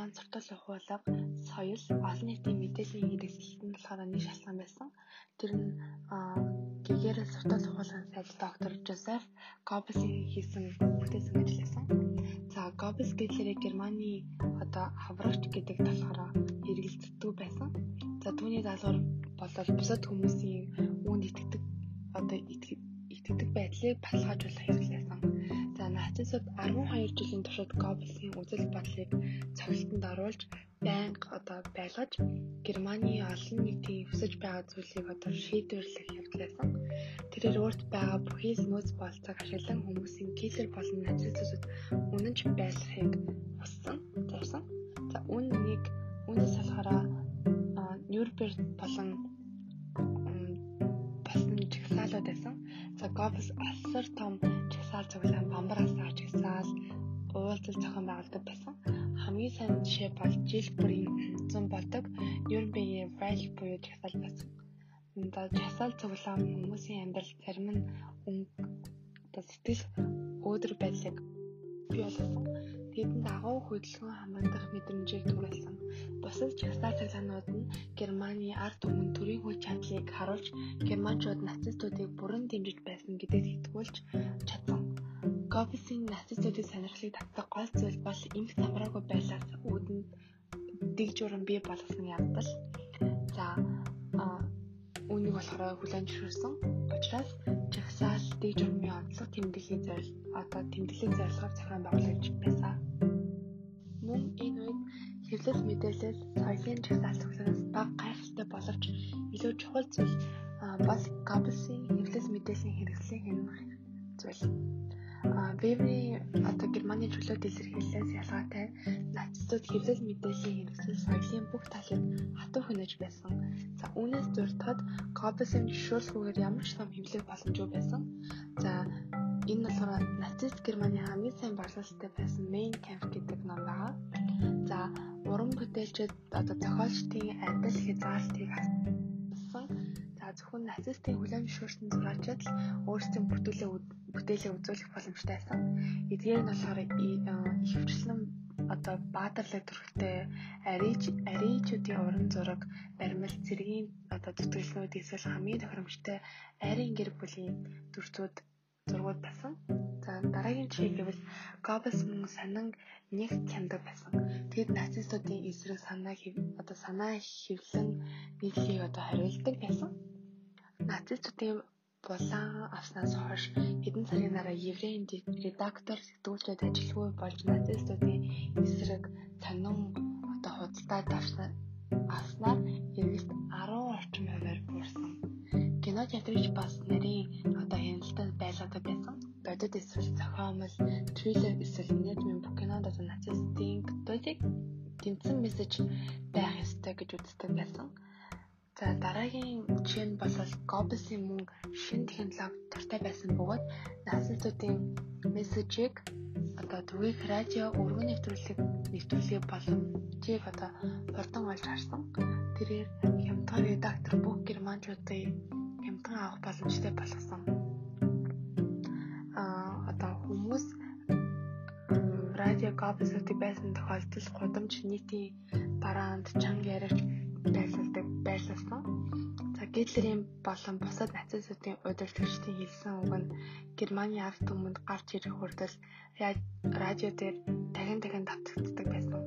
ганц суртал ухуулга, соёл, олон нийтийн мэдээллийн хэрэгсэлт нь болохоор нэг шалтгаан байсан. Тэр нь гэгээрэл суртал ухуулгын сайд доктор Жозеф Гоббелсийн хийсэн бүтээсэн ажил байсан. За Гоббелс гэхлээрээ Германы одоо хаврагч гэдэг талаараа хэрэгэлддэг байсан. За түүний даалгавар болол бусад хүмүүсийн үүнд итгэдэг одоо итгэдэг байдлыг баталгаажуулах хэрэглээсэн. Нацистууд 12 жилийн туршид Гоббелсийн үзэл бодлыг цогцолтонд оруулж байнга одоо байлгаж Германы олон нийтийн хүсэж байгаа зүйлийг одоо шийдвэрлэх явдлаасан. Тэрээр өөрт байгаа бүхий л нөөц болцоог ашиглан хүмүүсийн Гитлер болон нацистуудад үнэнч байлгахыг хүссэн. Зарсан. За үүнийг үүнээс болохоор Нюрнберг болон жагсаалууд байсан. За Гоббс асар том жагсаал цуглаан бамбараас авч жагсаал уулзал зохион байгуулдаг байсан. Хамгийн сайн жишээ бол жил бүрийн 100 болдог Нюрнбергийн Вайл буюу жагсаал байсан. За жагсаал цуглаан хүмүүсийн амьдрал зарим нь одоо сэтгэл өөдрөг байдлыг бий болгосон. Тэдэнд агуу хөдөлгөөн хамгаалах мэдрэмжийг төрүүлсэн. Бусад жагсаал цахилгаанууд нь Германы ард түмэн төрийн хүч чадлыг харуулж германчууд нацистуудыг бүрэн дэмжиж байсан гэдэгт итгүүлж чадсан. Гоббсийн нацистуудын сонирхлыг татдаг гол зүйл бол эмх самраагүй байлаас үүдэнд дэг журам бий болгосон явдал. За болохоор хүлээн зөвшөөрсөн. Учираас жагсаал дэг журмын онцлог тэмдэглэлийн зорилго одоо тэмдэглэлийн зорилгоор зохион байгуулагдж байсан. Мөн энэ үед хэвлэл мэдээлэл соёлын жагсаал төгсөнөөс бага гайхалтай боловч илүү чухал зүйл бас Габбелсийн хэвлэл мэдээллийн хэрэгслийн хэмнэх зүйл. Вебри одоо Германы чөлөөт илэрхийлэлээс ялгаатай нацистууд хэвлэл мэдээллийн хэрэгсэл соёлын бүх талыг хатуу хөнөөж байсан. За үүнээс зуртахад Гоббелсийн жишүүлгүүгээр ямар ч том хэвлэх боломжгүй байсан. За энэ болохоор нацист Германы хамгийн сайн барлалтай байсан Mein Kampf гэдэг ном байгаа. За уран бүтээлчд одоо зохиолчдын адил хязгаарлалтыг хассан. За зөвхөн нацистын хүлээн зөвшөөрсөн зураачид л өөрсдийн бүтээлээ бүтээлээ үзүүлэх боломжтой байсан. Эдгээр нь болохоор ихэвчлэн одоо баатарлаг төрхтэй арийч арийчүүдийн уран зураг, баримл, цэргийн одоо зүтгэлнүүд эсвэл хамгийн тохиромжтой айрын гэр бүлийн дүрцүүд зургууд байсан. За дараагийн жишээ гэвэл Goebbels мөн санан нэг хяндаг байсан. Тэгэд нацистуудын эсрэг санаа одоо санаа хэвлэн нийтлийг одоо хариулдаг байсан. Нацистуудын булан авснаас хойш хэдэн цагийн дараа еврейн редактор сэтгүүлчид ажилгүй болж нацистуудын эсрэг сонин одоо худалдаа давсан авснаар эргэлт 10 орчим хувиар буурсан. Кино театрч бас нарийн одоо хяналтад байлгадаг байсан. Бодит эсвэл зохиомол, триллер эсвэл менежмент бүх кинонд одоо нацистын дуудыг тэмцэн мессеж байх ёстой гэж үздэг байсан. За дараагийн жишээ нь бол Goebbels-ийн мөн шин технологи дуртай байсан бөгөөд нацистуудын мессежийг одоо түгээх радио өргөн нэвтрүүлэг нэвтрүүлэг боломжийг одоо хурдан олж харсан. Тэрээр хямдхан редактор бүх германчуудыг хямдхан авах боломжтой болгосон. Аа одоо хүмүүс радио Goebbels-уудыг байсан тохиолдолд гудамж нийтийн бараанд чанга яриач Гитлерийн болон бусад нацистуудын удирдлагчдын хэлсэн үг нь Германы ард түмэнд гарч ирэх хүртэл радио дээр дахин дахин давтагддаг байсан.